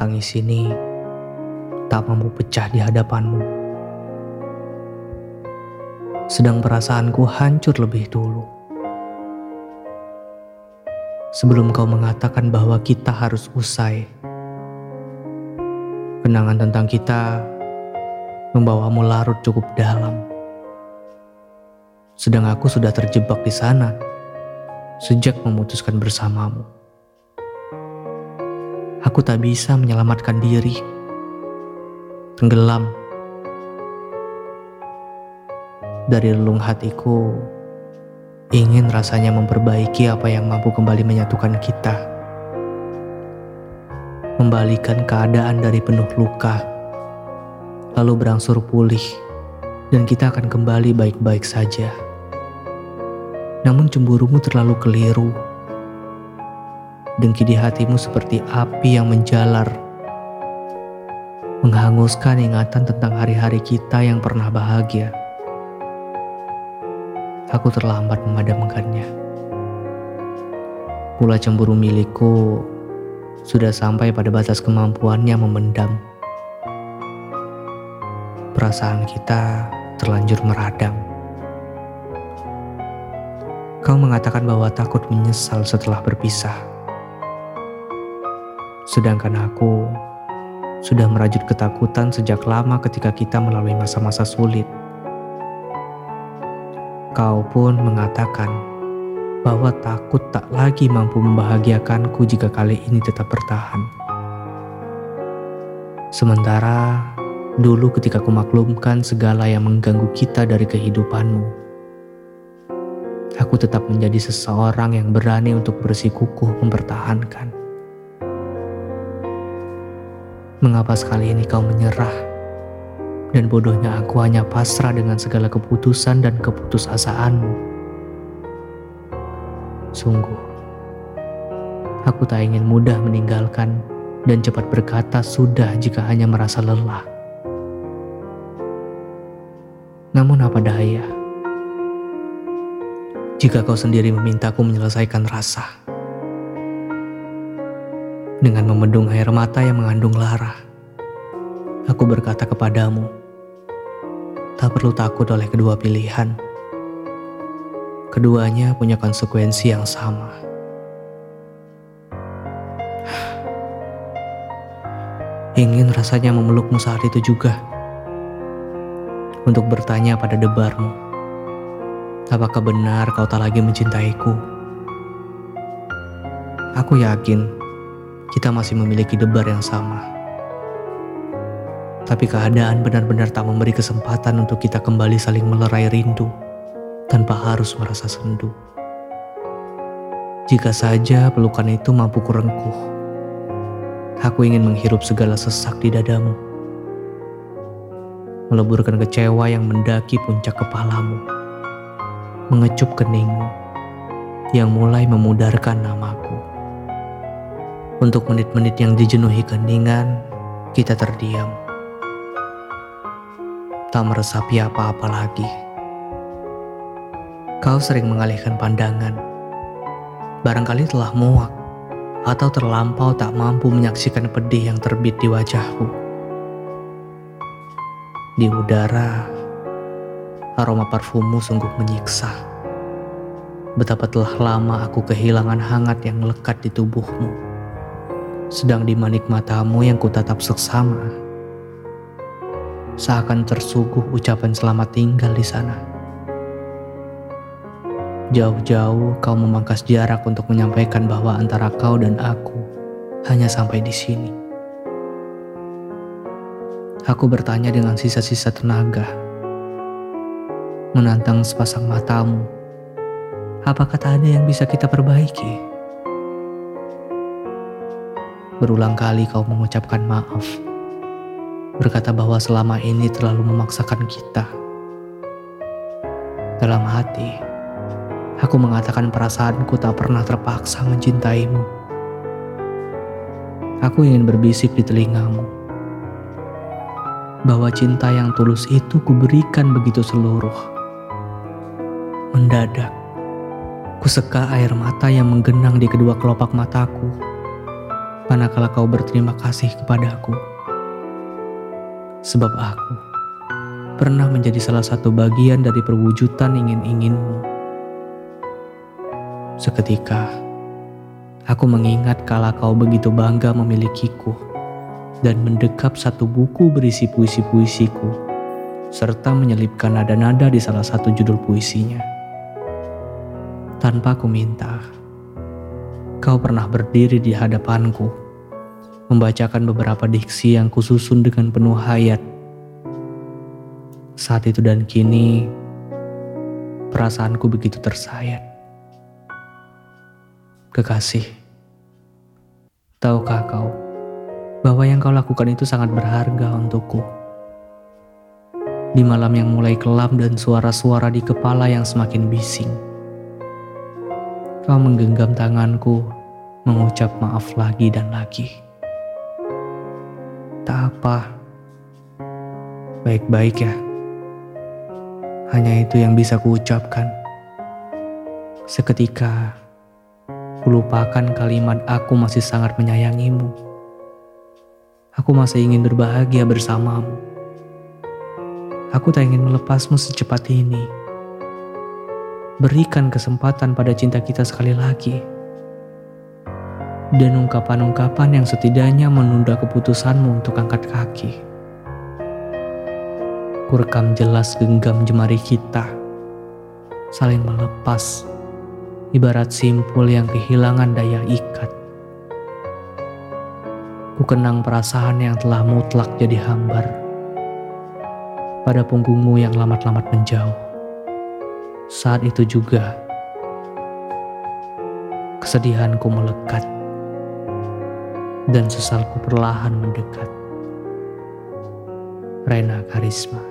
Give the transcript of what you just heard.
Tangis ini tak mampu pecah di hadapanmu. Sedang perasaanku hancur lebih dulu. Sebelum kau mengatakan bahwa kita harus usai, kenangan tentang kita membawamu larut cukup dalam. Sedang aku sudah terjebak di sana sejak memutuskan bersamamu. Aku tak bisa menyelamatkan diri. Tenggelam. Dari relung hatiku, ingin rasanya memperbaiki apa yang mampu kembali menyatukan kita. Membalikan keadaan dari penuh luka, lalu berangsur pulih, dan kita akan kembali baik-baik saja. Namun cemburumu terlalu keliru dengki di hatimu seperti api yang menjalar, menghanguskan ingatan tentang hari-hari kita yang pernah bahagia. Aku terlambat memadamkannya. Pula cemburu milikku sudah sampai pada batas kemampuannya memendam. Perasaan kita terlanjur meradang. Kau mengatakan bahwa takut menyesal setelah berpisah. Sedangkan aku sudah merajut ketakutan sejak lama ketika kita melalui masa-masa sulit. Kau pun mengatakan bahwa takut tak lagi mampu membahagiakanku jika kali ini tetap bertahan. Sementara dulu ketika ku maklumkan segala yang mengganggu kita dari kehidupanmu, aku tetap menjadi seseorang yang berani untuk bersikukuh mempertahankan. Mengapa sekali ini kau menyerah? Dan bodohnya aku hanya pasrah dengan segala keputusan dan keputusasaanmu. Sungguh, aku tak ingin mudah meninggalkan dan cepat berkata sudah jika hanya merasa lelah. Namun apa daya? Jika kau sendiri memintaku menyelesaikan rasa dengan memendung air mata yang mengandung lara. Aku berkata kepadamu, tak perlu takut oleh kedua pilihan. Keduanya punya konsekuensi yang sama. Ingin rasanya memelukmu saat itu juga. Untuk bertanya pada debarmu, apakah benar kau tak lagi mencintaiku? Aku yakin kita masih memiliki debar yang sama. Tapi keadaan benar-benar tak memberi kesempatan untuk kita kembali saling melerai rindu tanpa harus merasa sendu. Jika saja pelukan itu mampu kurengkuh, aku ingin menghirup segala sesak di dadamu. Meleburkan kecewa yang mendaki puncak kepalamu. Mengecup keningmu yang mulai memudarkan namaku. Untuk menit-menit yang dijenuhi keningan, kita terdiam. Tak meresapi apa-apa lagi. Kau sering mengalihkan pandangan. Barangkali telah muak atau terlampau tak mampu menyaksikan pedih yang terbit di wajahku. Di udara, aroma parfummu sungguh menyiksa. Betapa telah lama aku kehilangan hangat yang lekat di tubuhmu sedang di manik matamu yang kutatap seksama. Seakan tersuguh ucapan selamat tinggal di sana. Jauh-jauh kau memangkas jarak untuk menyampaikan bahwa antara kau dan aku hanya sampai di sini. Aku bertanya dengan sisa-sisa tenaga. Menantang sepasang matamu. Apakah tak ada yang bisa kita perbaiki? Berulang kali kau mengucapkan maaf. Berkata bahwa selama ini terlalu memaksakan kita. Dalam hati, aku mengatakan perasaanku tak pernah terpaksa mencintaimu. Aku ingin berbisik di telingamu bahwa cinta yang tulus itu kuberikan begitu seluruh. Mendadak, kuseka air mata yang menggenang di kedua kelopak mataku manakala kau berterima kasih kepadaku. Sebab aku pernah menjadi salah satu bagian dari perwujudan ingin-inginmu. Seketika, aku mengingat kala kau begitu bangga memilikiku dan mendekap satu buku berisi puisi-puisiku, serta menyelipkan nada-nada di salah satu judul puisinya. Tanpa aku minta, kau pernah berdiri di hadapanku, membacakan beberapa diksi yang kususun dengan penuh hayat. Saat itu dan kini, perasaanku begitu tersayat. Kekasih, tahukah kau bahwa yang kau lakukan itu sangat berharga untukku? Di malam yang mulai kelam dan suara-suara di kepala yang semakin bising Kau menggenggam tanganku, mengucap maaf lagi dan lagi. Tak apa, baik-baik ya. Hanya itu yang bisa kuucapkan. Seketika, kulupakan kalimat aku masih sangat menyayangimu. Aku masih ingin berbahagia bersamamu. Aku tak ingin melepasmu secepat ini berikan kesempatan pada cinta kita sekali lagi. Dan ungkapan-ungkapan yang setidaknya menunda keputusanmu untuk angkat kaki. Kurekam jelas genggam jemari kita, saling melepas, ibarat simpul yang kehilangan daya ikat. Ku kenang perasaan yang telah mutlak jadi hambar pada punggungmu yang lamat-lamat menjauh. Saat itu juga, kesedihanku melekat dan sesalku perlahan mendekat. Rena Karisma